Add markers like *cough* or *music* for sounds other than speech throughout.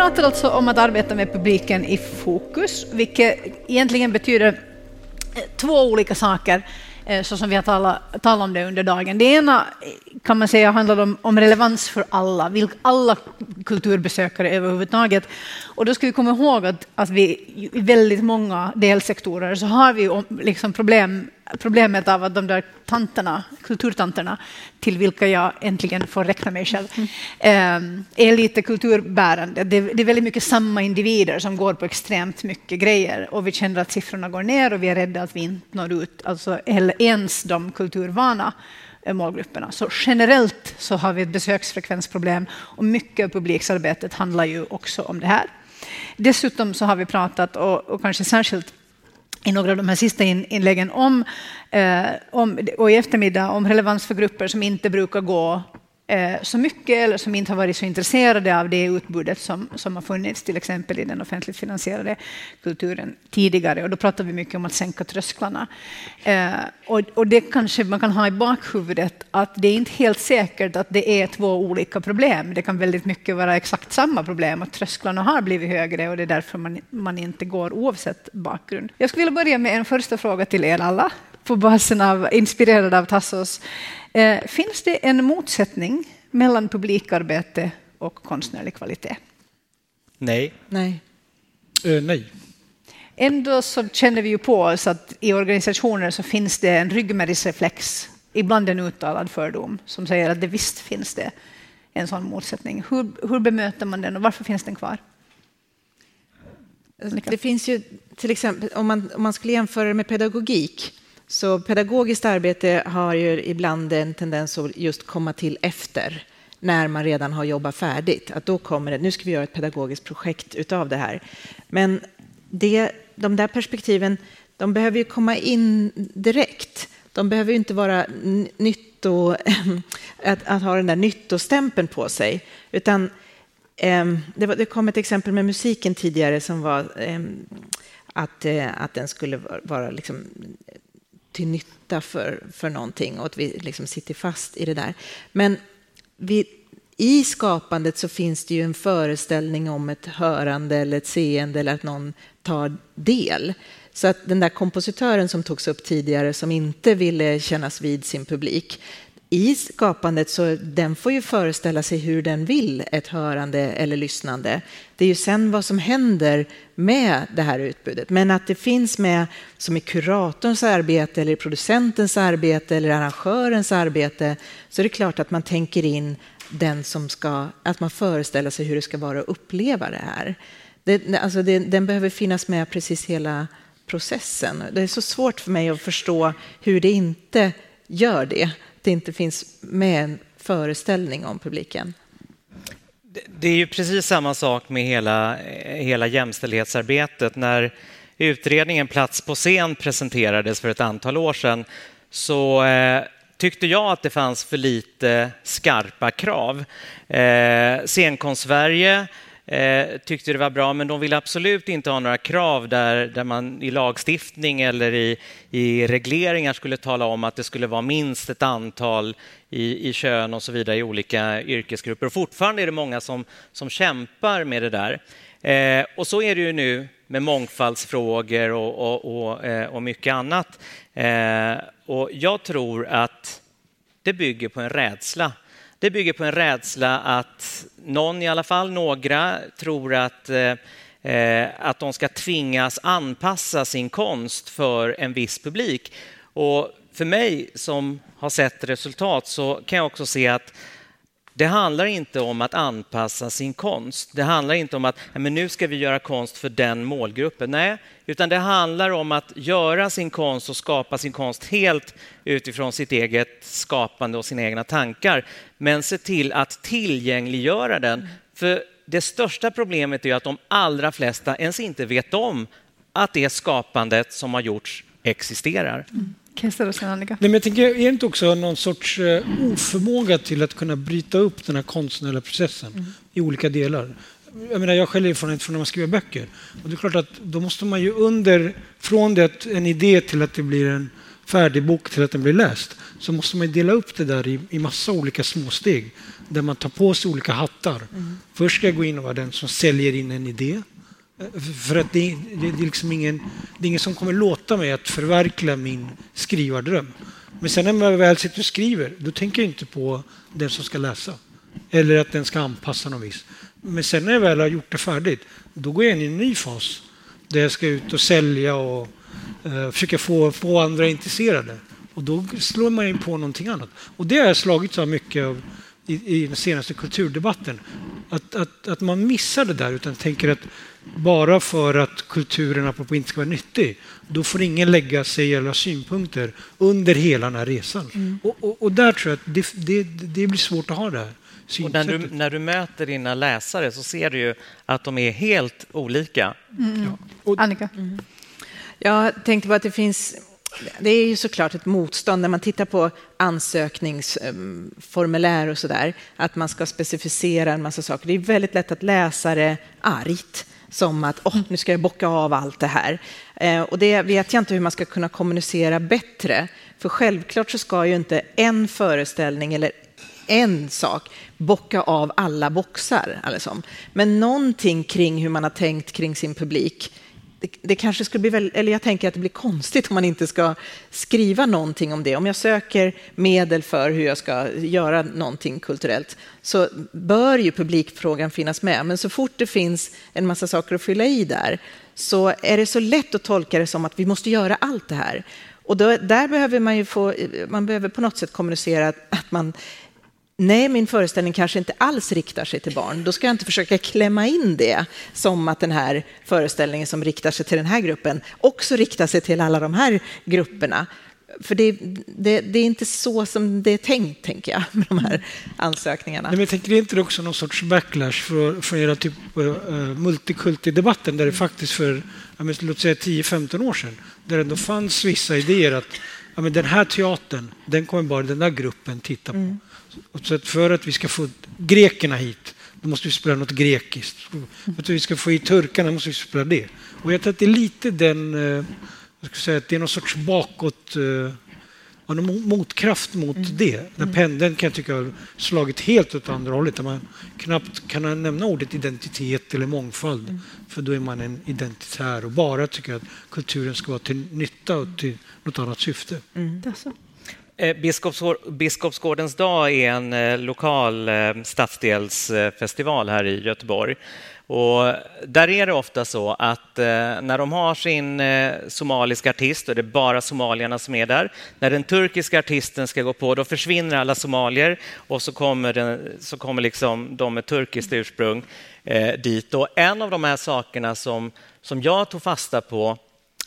vi pratar alltså om att arbeta med publiken i fokus, vilket egentligen betyder eh, två olika saker eh, så som vi har talat, talat om det under dagen. Det ena eh, kan man säga handlar om, om relevans för alla, alla kulturbesökare överhuvudtaget. Och då ska vi komma ihåg att, att vi i väldigt många delsektorer så har vi liksom problem problemet av att de där tanterna, kulturtanterna, till vilka jag äntligen får räkna mig själv, mm. är lite kulturbärande. Det är väldigt mycket samma individer som går på extremt mycket grejer och vi känner att siffrorna går ner och vi är rädda att vi inte når ut, alltså ens de kulturvana eh, målgrupperna. Så generellt så har vi ett besöksfrekvensproblem och mycket av publiksarbetet handlar ju också om det här. Dessutom så har vi pratat, och, och kanske särskilt i några av de här sista inläggen om, eh, om, och i eftermiddag om relevans för grupper som inte brukar gå Eh, så mycket eller som inte har varit så intresserade av det utbudet som, som har funnits till exempel i den offentligt finansierade kulturen tidigare. Och då pratar vi mycket om att sänka trösklarna. Eh, och, och det kanske man kan ha i bakhuvudet att det är inte helt säkert att det är två olika problem. Det kan väldigt mycket vara exakt samma problem, att trösklarna har blivit högre och det är därför man, man inte går oavsett bakgrund. Jag skulle vilja börja med en första fråga till er alla på basen av, inspirerad av Tassos. Eh, finns det en motsättning mellan publikarbete och konstnärlig kvalitet? Nej. Nej. Uh, nej. Ändå så känner vi ju på oss att i organisationer så finns det en ryggmärgsreflex, ibland en uttalad fördom, som säger att det visst finns det en sån motsättning. Hur, hur bemöter man den och varför finns den kvar? Det finns ju till exempel, om man, om man skulle jämföra det med pedagogik, så pedagogiskt arbete har ju ibland en tendens att just komma till efter när man redan har jobbat färdigt. Att då kommer det, nu ska vi göra ett pedagogiskt projekt utav det här. Men det, de där perspektiven, de behöver ju komma in direkt. De behöver ju inte vara nytto, *laughs* att, att ha den där nyttostämpeln på sig. Utan eh, det, var, det kom ett exempel med musiken tidigare som var eh, att, eh, att den skulle vara liksom till nytta för, för någonting och att vi liksom sitter fast i det där. Men vi, i skapandet så finns det ju en föreställning om ett hörande eller ett seende eller att någon tar del. Så att den där kompositören som togs upp tidigare som inte ville kännas vid sin publik, i skapandet så den får ju föreställa sig hur den vill, ett hörande eller lyssnande. Det är ju sen vad som händer med det här utbudet. Men att det finns med som i kuratorns arbete eller i producentens arbete eller arrangörens arbete så är det klart att man tänker in den som ska, att man föreställer sig hur det ska vara att uppleva det här. Det, alltså det, den behöver finnas med precis hela processen. Det är så svårt för mig att förstå hur det inte gör det det inte finns med en föreställning om publiken. Det är ju precis samma sak med hela, eh, hela jämställdhetsarbetet. När utredningen Plats på scen presenterades för ett antal år sedan så eh, tyckte jag att det fanns för lite skarpa krav. Eh, Scenkonst-Sverige eh, tyckte det var bra, men de ville absolut inte ha några krav där, där man i lagstiftning eller i, i regleringar skulle tala om att det skulle vara minst ett antal i, i kön och så vidare i olika yrkesgrupper. Och fortfarande är det många som, som kämpar med det där. Eh, och så är det ju nu med mångfaldsfrågor och, och, och, eh, och mycket annat. Eh, och jag tror att det bygger på en rädsla det bygger på en rädsla att någon, i alla fall några, tror att eh, eh, att de ska tvingas anpassa sin konst för en viss publik. Och för mig som har sett resultat så kan jag också se att det handlar inte om att anpassa sin konst. Det handlar inte om att men nu ska vi göra konst för den målgruppen. Nej, utan det handlar om att göra sin konst och skapa sin konst helt utifrån sitt eget skapande och sina egna tankar. Men se till att tillgängliggöra den. För det största problemet är att de allra flesta ens inte vet om att det skapandet som har gjorts existerar. Mm. Nej, men jag tänker, är det inte också någon sorts uh, oförmåga till att kunna bryta upp den här konstnärliga processen mm. i olika delar? Jag, menar, jag själv är erfarenhet från när man skriver böcker. Och det är klart att då måste man ju under, från det en idé till att det blir en färdig bok till att den blir läst så måste man dela upp det där i, i massa olika småsteg där man tar på sig olika hattar. Mm. Först ska jag gå in och vara den som säljer in en idé. För att det, det, det, är liksom ingen, det är ingen som kommer låta mig att förverkliga min skrivardröm. Men sen när man väl sitter och skriver, då tänker jag inte på den som ska läsa. Eller att den ska anpassa någon vis. Men sen när jag väl har gjort det färdigt, då går jag in i en ny fas där jag ska ut och sälja och eh, försöka få, få andra intresserade. Och då slår man in på någonting annat. Och det har jag slagits av mycket av i, i den senaste kulturdebatten. Att, att, att man missar det där utan tänker att bara för att kulturen apropå inte ska vara nyttig, då får ingen lägga sig eller synpunkter under hela den här resan. Mm. Och, och, och, där tror jag att det, det, det, blir svårt att ha det här. Och när, du, när du möter dina läsare så ser du ju att de är helt olika. Mm. Ja. Och, Annika? Mm. Jag tänkte på att det finns det är ju såklart ett motstånd när man tittar på ansökningsformulär och så där, att man ska specificera en massa saker. Det är väldigt lätt att läsa det argt, som att oh, nu ska jag bocka av allt det här. Eh, och det vet jag inte hur man ska kunna kommunicera bättre. För självklart så ska ju inte en föreställning eller en sak bocka av alla boxar. Alltså. Men någonting kring hur man har tänkt kring sin publik det, det, kanske skulle bli väl, eller jag tänker att det blir konstigt om man inte ska skriva någonting om det. Om jag söker medel för hur jag ska göra någonting kulturellt så bör ju publikfrågan finnas med. Men så fort det finns en massa saker att fylla i där så är det så lätt att tolka det som att vi måste göra allt det här. Och då, där behöver man ju få, man behöver på något sätt kommunicera att man nej, min föreställning kanske inte alls riktar sig till barn. Då ska jag inte försöka klämma in det som att den här föreställningen som riktar sig till den här gruppen också riktar sig till alla de här grupperna. För det, det, det är inte så som det är tänkt, tänker jag, med de här ansökningarna. Nej, men jag tänker, det är inte också någon sorts backlash för, för era typ uh, multikulti-debatten där det faktiskt för, men, låt säga 10-15 år sedan, där det ändå fanns vissa idéer att ja, men den här teatern, den kommer bara den där gruppen titta på. Mm. Så att för att vi ska få grekerna hit, då måste vi spela något grekiskt. För att vi ska få hit turkarna måste vi spela det. Och jag tror att det är lite den, eh, jag ska säga att det är någon sorts bakåt, eh, någon motkraft mot mm. det. Där mm. pendeln kan jag tycka har slagit helt åt andra hållet. Där man knappt kan nämna ordet identitet eller mångfald. Mm. För då är man en identitär och bara tycker att kulturen ska vara till nytta och till något annat syfte. Mm. Eh, biskopsgårdens dag är en eh, lokal eh, stadsdelsfestival här i Göteborg. Och där är det ofta så att när de har sin somaliska artist, och det är bara somalierna som är där, när den turkiska artisten ska gå på, då försvinner alla somalier och så kommer, den, så kommer liksom de med turkiskt ursprung dit. Och en av de här sakerna som, som jag tog fasta på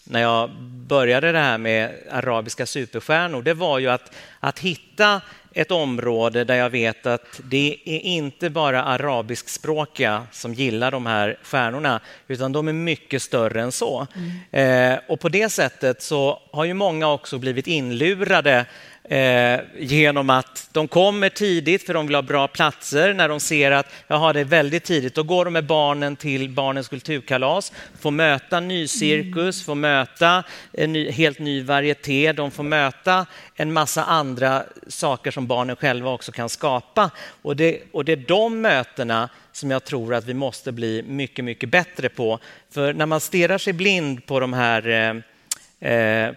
när jag började det här med arabiska superstjärnor, det var ju att, att hitta ett område där jag vet att det är inte bara arabiskspråkiga som gillar de här stjärnorna, utan de är mycket större än så. Mm. Eh, och på det sättet så har ju många också blivit inlurade eh, genom att de kommer tidigt för de vill ha bra platser. När de ser att jaha, det är väldigt tidigt, då går de med barnen till Barnens kulturkalas, får möta ny cirkus, mm. får möta en ny, helt ny varieté, de får möta en massa andra saker som barnen själva också kan skapa. Och det, och det är de mötena som jag tror att vi måste bli mycket, mycket bättre på. För när man stirrar sig blind på de här eh,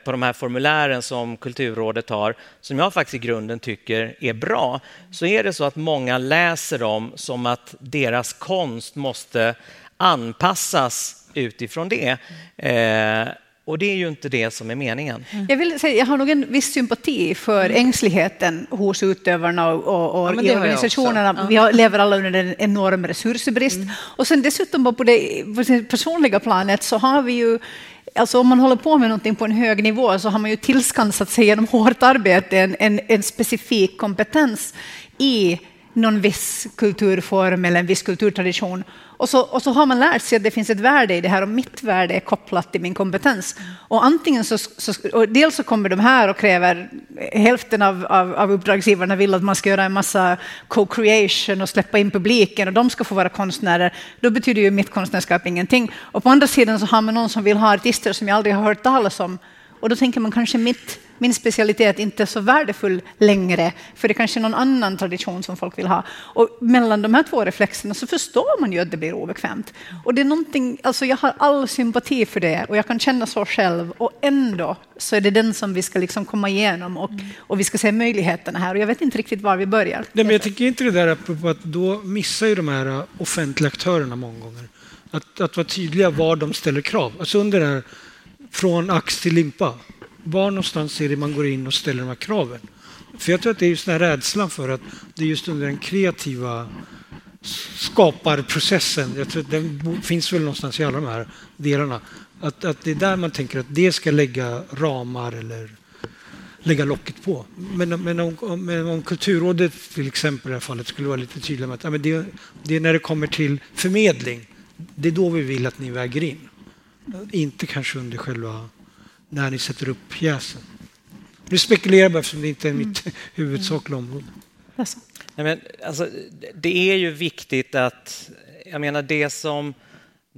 på de här formulären som Kulturrådet har, som jag faktiskt i grunden tycker är bra, så är det så att många läser dem som att deras konst måste anpassas utifrån det. Eh, och det är ju inte det som är meningen. Jag, vill säga, jag har nog en viss sympati för mm. ängsligheten hos utövarna och, och, och ja, i organisationerna. Ja. Vi lever alla under en enorm resursbrist. Mm. Och sen dessutom på det, på det personliga planet så har vi ju Alltså om man håller på med någonting på en hög nivå så har man ju tillskansat sig genom *laughs* hårt arbete en, en, en specifik kompetens i någon viss kulturform eller en viss kulturtradition. Och så, och så har man lärt sig att det finns ett värde i det här och mitt värde är kopplat till min kompetens. Och antingen så, så dels så kommer de här och kräver hälften av, av, av uppdragsgivarna vill att man ska göra en massa co-creation och släppa in publiken och de ska få vara konstnärer. Då betyder ju mitt konstnärskap ingenting. Och på andra sidan så har man någon som vill ha artister som jag aldrig har hört talas om och då tänker man kanske mitt min specialitet inte är så värdefull längre, för det är kanske är någon annan tradition som folk vill ha. Och mellan de här två reflexerna så förstår man ju att det blir obekvämt. Och det är någonting, alltså jag har all sympati för det och jag kan känna så själv och ändå så är det den som vi ska liksom komma igenom och, och vi ska se möjligheterna här och jag vet inte riktigt var vi börjar. Nej, men jag tycker inte det där apropå att då missar ju de här offentliga aktörerna många gånger. Att, att vara tydliga var de ställer krav. Alltså under det här från ax till limpa var någonstans är det man går in och ställer de här kraven? För jag tror att det är just den här rädslan för att det är just under den kreativa skaparprocessen, jag tror att den finns väl någonstans i alla de här delarna, att, att det är där man tänker att det ska lägga ramar eller lägga locket på. Men, men, om, men om Kulturrådet till exempel i det här fallet skulle vara lite tydliga med att ja, men det, det är när det kommer till förmedling, det är då vi vill att ni väger in. Inte kanske under själva när ni sätter upp pjäsen? Nu spekulerar jag bara eftersom det inte är mitt *laughs* mm. huvudsakliga område. Nej, men, alltså, det är ju viktigt att, jag menar det som,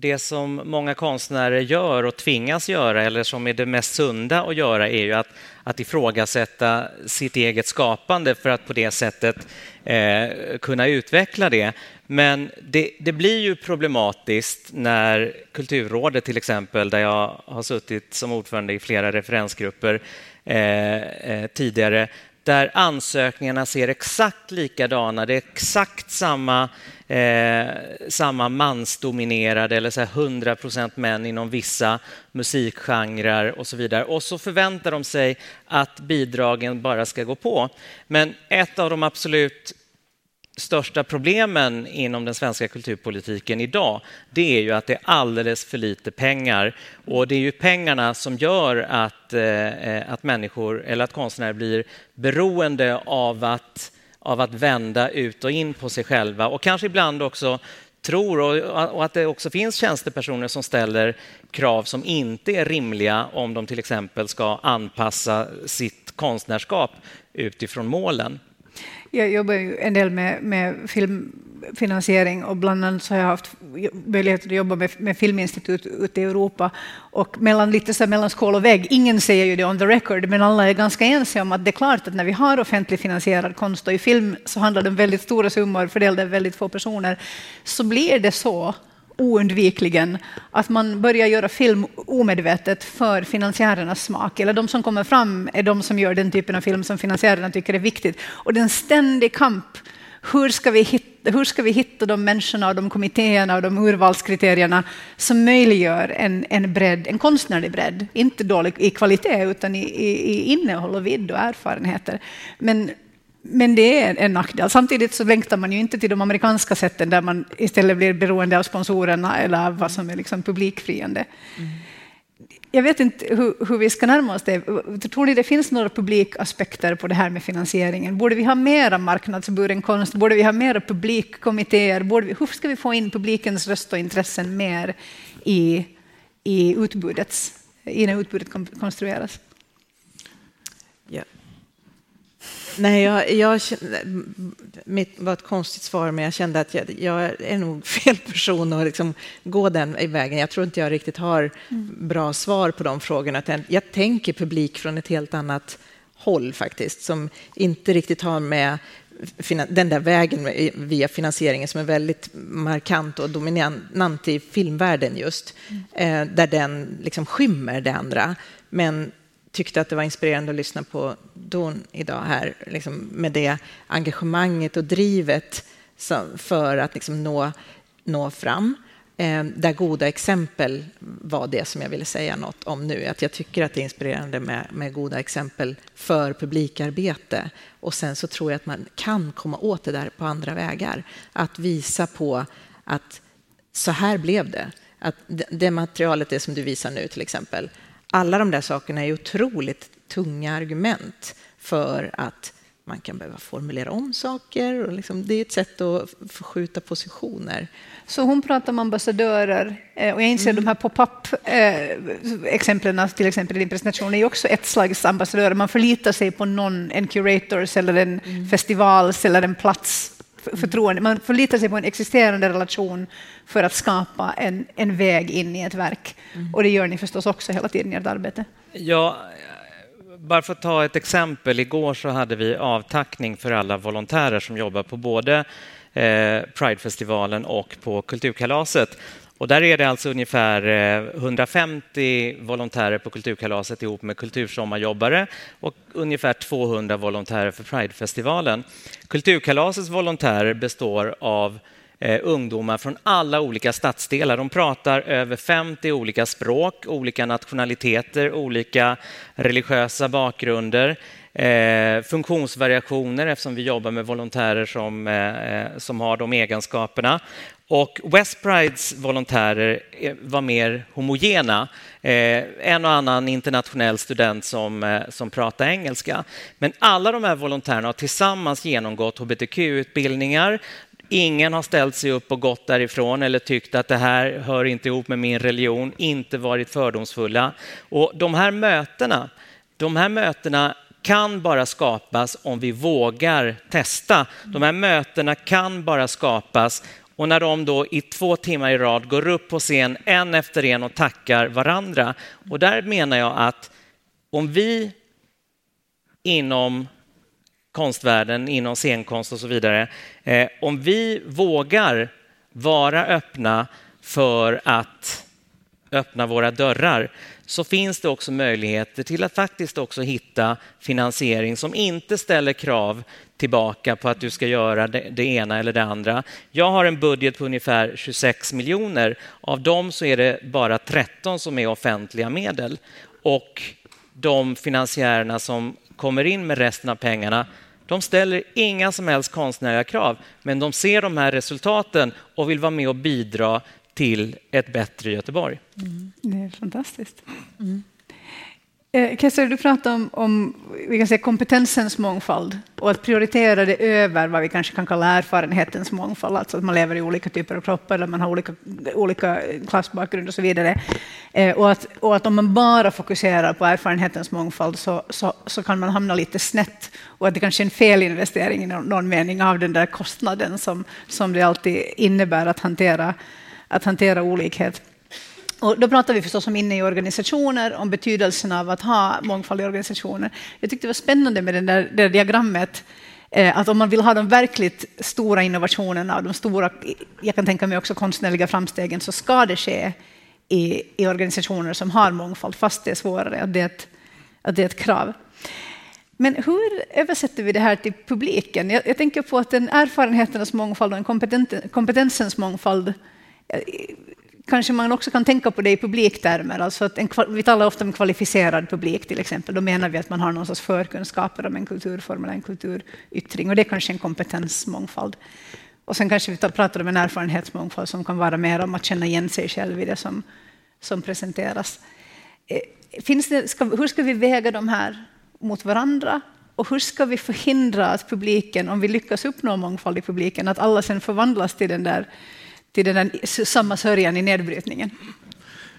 det som många konstnärer gör och tvingas göra, eller som är det mest sunda att göra, är ju att, att ifrågasätta sitt eget skapande för att på det sättet eh, kunna utveckla det. Men det, det, blir ju problematiskt när Kulturrådet till exempel, där jag har suttit som ordförande i flera referensgrupper eh, eh, tidigare, där ansökningarna ser exakt likadana. Det är exakt samma, eh, samma mansdominerade eller så 100 procent män inom vissa musikgenrer och så vidare. Och så förväntar de sig att bidragen bara ska gå på. Men ett av de absolut största problemen inom den svenska kulturpolitiken idag, det är ju att det är alldeles för lite pengar. Och det är ju pengarna som gör att, eh, att människor, eller att konstnärer blir beroende av att, av att vända ut och in på sig själva och kanske ibland också tror och, att det också finns tjänstepersoner som ställer krav som inte är rimliga om de till exempel ska anpassa sitt konstnärskap utifrån målen. Jag jobbar ju en del med, med filmfinansiering och bland annat så har jag haft möjlighet att jobba med, med filminstitut ute i Europa. Och mellan, lite så mellan skål och vägg, ingen säger ju det on the record, men alla är ganska ense om att det är klart att när vi har offentligt finansierad konst och i film så handlar det om väldigt stora summor fördelade på väldigt få personer, så blir det så oundvikligen att man börjar göra film omedvetet för finansiärernas smak. Eller de som kommer fram är de som gör den typen av film som finansiärerna tycker är viktigt. Och det är en ständig kamp. Hur ska, vi hitta, hur ska vi hitta de människorna, och de kommittéerna och de urvalskriterierna som möjliggör en, en, bredd, en konstnärlig bredd? Inte dålig i kvalitet, utan i, i, i innehåll och vidd och erfarenheter. Men men det är en nackdel. Samtidigt så längtar man ju inte till de amerikanska sätten där man istället blir beroende av sponsorerna eller av vad som är liksom publikfriande. Mm. Jag vet inte hur, hur, vi ska närma oss det. Tror ni det finns några publikaspekter på det här med finansieringen? Borde vi ha mera marknadsburen konst? Borde vi ha mera publikkommittéer? Borde vi, hur ska vi få in publikens röst och intressen mer i, i utbudet, i när utbudet konstrueras? Nej, jag, jag mitt var ett konstigt svar, men jag kände att jag, jag är nog fel person att liksom gå den vägen. Jag tror inte jag riktigt har bra svar på de frågorna. Jag tänker publik från ett helt annat håll faktiskt, som inte riktigt har med den där vägen via finansieringen som är väldigt markant och dominant i filmvärlden just, mm. där den liksom skymmer det andra. Men tyckte att det var inspirerande att lyssna på Don idag här, liksom med det engagemanget och drivet för att liksom nå, nå fram. Eh, där goda exempel var det som jag ville säga något om nu. Att jag tycker att det är inspirerande med, med goda exempel för publikarbete. Och sen så tror jag att man kan komma åt det där på andra vägar. Att visa på att så här blev det. Att det materialet, det som du visar nu till exempel, alla de där sakerna är otroligt tunga argument för att man kan behöva formulera om saker. Och liksom, det är ett sätt att förskjuta positioner. Så hon pratar om ambassadörer eh, och jag inser mm. de här pop-up-exemplen, eh, till exempel i din presentation, är också ett slags ambassadörer. Man förlitar sig på någon, en curators eller en mm. festivals eller en plats förtroende. Man förlitar sig på en existerande relation för att skapa en, en väg in i ett verk. Mm. Och det gör ni förstås också hela tiden i ert arbete. Ja, bara för att ta ett exempel. Igår så hade vi avtackning för alla volontärer som jobbar på både eh, Pridefestivalen och på Kulturkalaset. Och där är det alltså ungefär eh, 150 volontärer på Kulturkalaset ihop med kultursommarjobbare och ungefär 200 volontärer för Pridefestivalen. Kulturkalasets volontärer består av eh, ungdomar från alla olika stadsdelar. De pratar över 50 olika språk, olika nationaliteter, olika religiösa bakgrunder. Eh, funktionsvariationer eftersom vi jobbar med volontärer som, eh, som har de egenskaperna. Och West Prides volontärer eh, var mer homogena. Eh, en och annan internationell student som, eh, som pratar engelska. Men alla de här volontärerna har tillsammans genomgått hbtq-utbildningar. Ingen har ställt sig upp och gått därifrån eller tyckt att det här hör inte ihop med min religion, inte varit fördomsfulla. Och de här mötena, de här mötena kan bara skapas om vi vågar testa. De här mötena kan bara skapas och när de då i två timmar i rad går upp på scen en efter en och tackar varandra. Och där menar jag att om vi inom konstvärlden, inom scenkonst och så vidare, eh, om vi vågar vara öppna för att öppna våra dörrar så finns det också möjligheter till att faktiskt också hitta finansiering som inte ställer krav tillbaka på att du ska göra det, det, ena eller det andra. Jag har en budget på ungefär 26 miljoner. Av dem så är det bara 13 som är offentliga medel. Och de finansiärerna som kommer in med resten av pengarna de ställer inga som helst konstnärliga krav, men de ser de här resultaten och vill vara med och bidra till ett bättre Göteborg. Mm. Det är fantastiskt. Mm. Eh, Kessler, du pratade om, om vi kan säga, kompetensens mångfald och att prioritera det över vad vi kanske kan kalla erfarenhetens mångfald, alltså att man lever i olika typer av kroppar eller man har olika, olika klassbakgrund och så vidare. Eh, och, att, och att om man bara fokuserar på erfarenhetens mångfald så, så, så kan man hamna lite snett och att det kanske är en felinvestering i någon, någon mening av den där kostnaden som, som det alltid innebär att hantera, att hantera olikhet. Och då pratar vi förstås om inne i organisationer, om betydelsen av att ha mångfald i organisationer. Jag tyckte det var spännande med det där, det diagrammet, eh, att om man vill ha de verkligt stora innovationerna, och de stora, jag kan tänka mig också konstnärliga framstegen, så ska det ske i, i organisationer som har mångfald, fast det är svårare, att det är ett, att det är ett krav. Men hur översätter vi det här till publiken? Jag, jag tänker på att den erfarenheternas mångfald och en kompetensens mångfald eh, kanske man också kan tänka på det i publiktermer. Alltså att en, vi talar ofta om kvalificerad publik till exempel. Då menar vi att man har någon sorts förkunskaper om en kulturform eller en kulturyttring och det är kanske en kompetensmångfald. Och sen kanske vi pratar om en erfarenhetsmångfald som kan vara mer om att känna igen sig själv i det som, som presenteras. Eh, finns det, ska, hur ska vi väga de här mot varandra? Och hur ska vi förhindra att publiken, om vi lyckas uppnå mångfald i publiken, att alla sen förvandlas till den där till den där samma sörjan i nedbrytningen?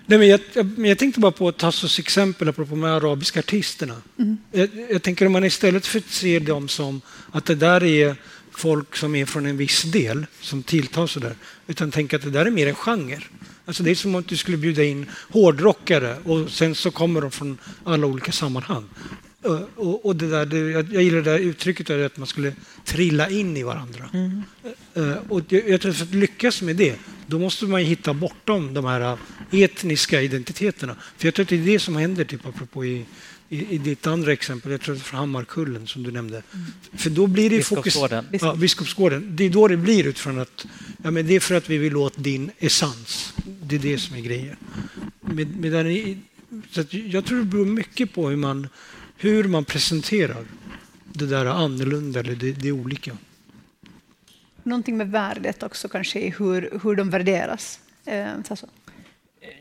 Nej, men jag, jag, jag tänkte bara på Tassos exempel apropå de arabiska artisterna. Mm. Jag, jag, tänker om man istället för att se dem som att det där är folk som är från en viss del som tilltar sådär, utan tänka att det där är mer en genre. Alltså det är som om du skulle bjuda in hårdrockare och sen så kommer de från alla olika sammanhang. Eh, och, och, det där, det, jag, jag gillar det där uttrycket att man skulle trilla in i varandra. Mm. Uh, och jag, jag tror att för att lyckas med det, då måste man hitta bortom de här etniska identiteterna. För jag tror att det är det som händer, typ, apropå i, i, i ditt andra exempel, jag tror att från Hammarkullen som du nämnde. Mm. För då blir det Biskopsgården. fokus... Ja, Biskopsgården. Det är då det blir utifrån att ja, men det är för att vi vill åt din essens. Det är det som är grejen. Med, med så jag tror det beror mycket på hur man hur man presenterar det där annorlunda eller det, det olika. Någonting med värdet också kanske i hur, hur de värderas. Eh,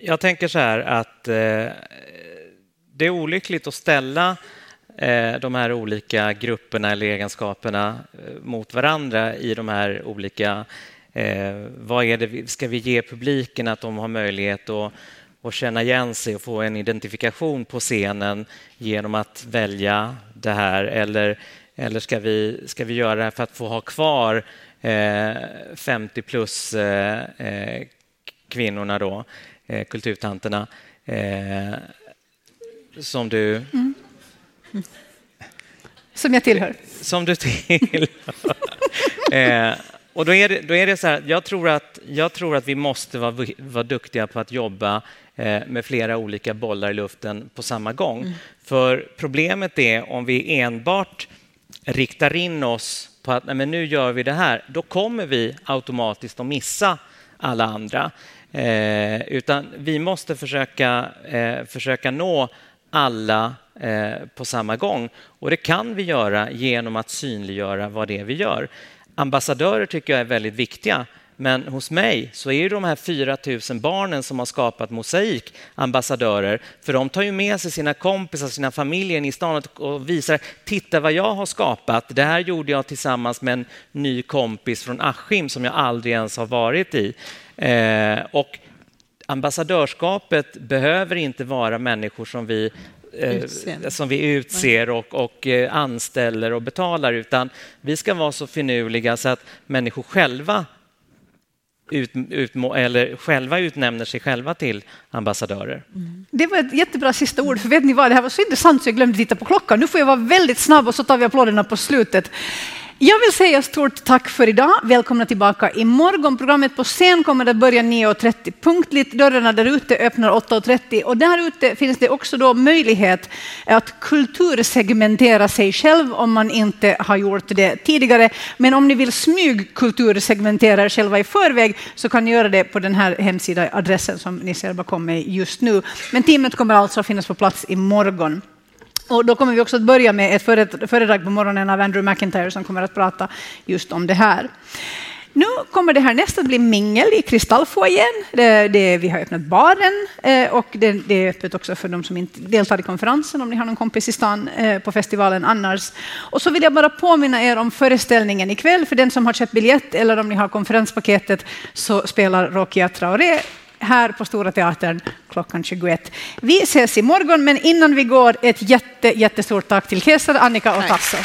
Jag tänker så här att eh, det är olyckligt att ställa eh, de här olika grupperna eller egenskaperna eh, mot varandra i de här olika... Eh, vad är det, ska vi ge publiken att de har möjlighet att och känna igen sig och få en identifikation på scenen genom att välja det här? Eller Eller ska vi, ska vi göra det för att få ha kvar eh, 50 plus eh, eh, kvinnorna då, eh, kulturtanterna, eh, som du... Mm. Som jag tillhör. Som du tillhör. *laughs* och då är det, då är det så här, jag tror att, jag tror att vi måste vara, vara duktiga på att jobba eh, med flera olika bollar i luften på samma gång. Mm. För problemet är om vi enbart riktar in oss på att nej, men nu gör vi det här, då kommer vi automatiskt att missa alla andra. Eh, utan vi måste försöka, eh, försöka nå alla eh, på samma gång. Och det kan vi göra genom att synliggöra vad det är vi gör. Ambassadörer tycker jag är väldigt viktiga. Men hos mig så är ju de här 4 000 barnen som har skapat Mosaik ambassadörer. För de tar ju med sig sina kompisar, sina familjer in i stan och visar, titta vad jag har skapat. Det här gjorde jag tillsammans med en ny kompis från Askim som jag aldrig ens har varit i. Eh, och ambassadörskapet behöver inte vara människor som vi eh, som vi utser och, och eh, anställer och betalar, utan vi ska vara så finurliga så att människor själva ut, ut, eller själva utnämner sig själva till ambassadörer. Mm. Det var ett jättebra sista ord, för vet ni vad, det här var så intressant så jag glömde titta på klockan. Nu får jag vara väldigt snabb och så tar vi applåderna på slutet. Jag vill säga stort tack för idag. Välkomna tillbaka imorgon. Programmet på scen kommer att börja 9.30 punktligt. Dörrarna där ute öppnar 8.30 och där ute finns det också då möjlighet att kultursegmentera sig själv om man inte har gjort det tidigare. Men om ni vill smygkultursegmentera er själva i förväg så kan ni göra det på den här hemsidan, adressen som ni ser bakom mig just nu. Men teamet kommer alltså att finnas på plats imorgon. Och då kommer vi också att börja med ett föredrag på morgonen av Andrew McIntyre som kommer att prata just om det här. Nu kommer det här nästa att bli mingel i Kristallfoajén. Det, det, vi har öppnat baren eh, och det, det, är öppet också för de som inte deltar i konferensen om ni har någon kompis i stan eh, på festivalen annars. Och så vill jag bara påminna er om föreställningen ikväll. För den som har köpt biljett eller om ni har konferenspaketet så spelar Rokia Traoré här på Stora Teatern klockan 21. Vi ses imorgon, men innan vi går ett jätte, jättestort tack till Kesar, Annika och Tasso.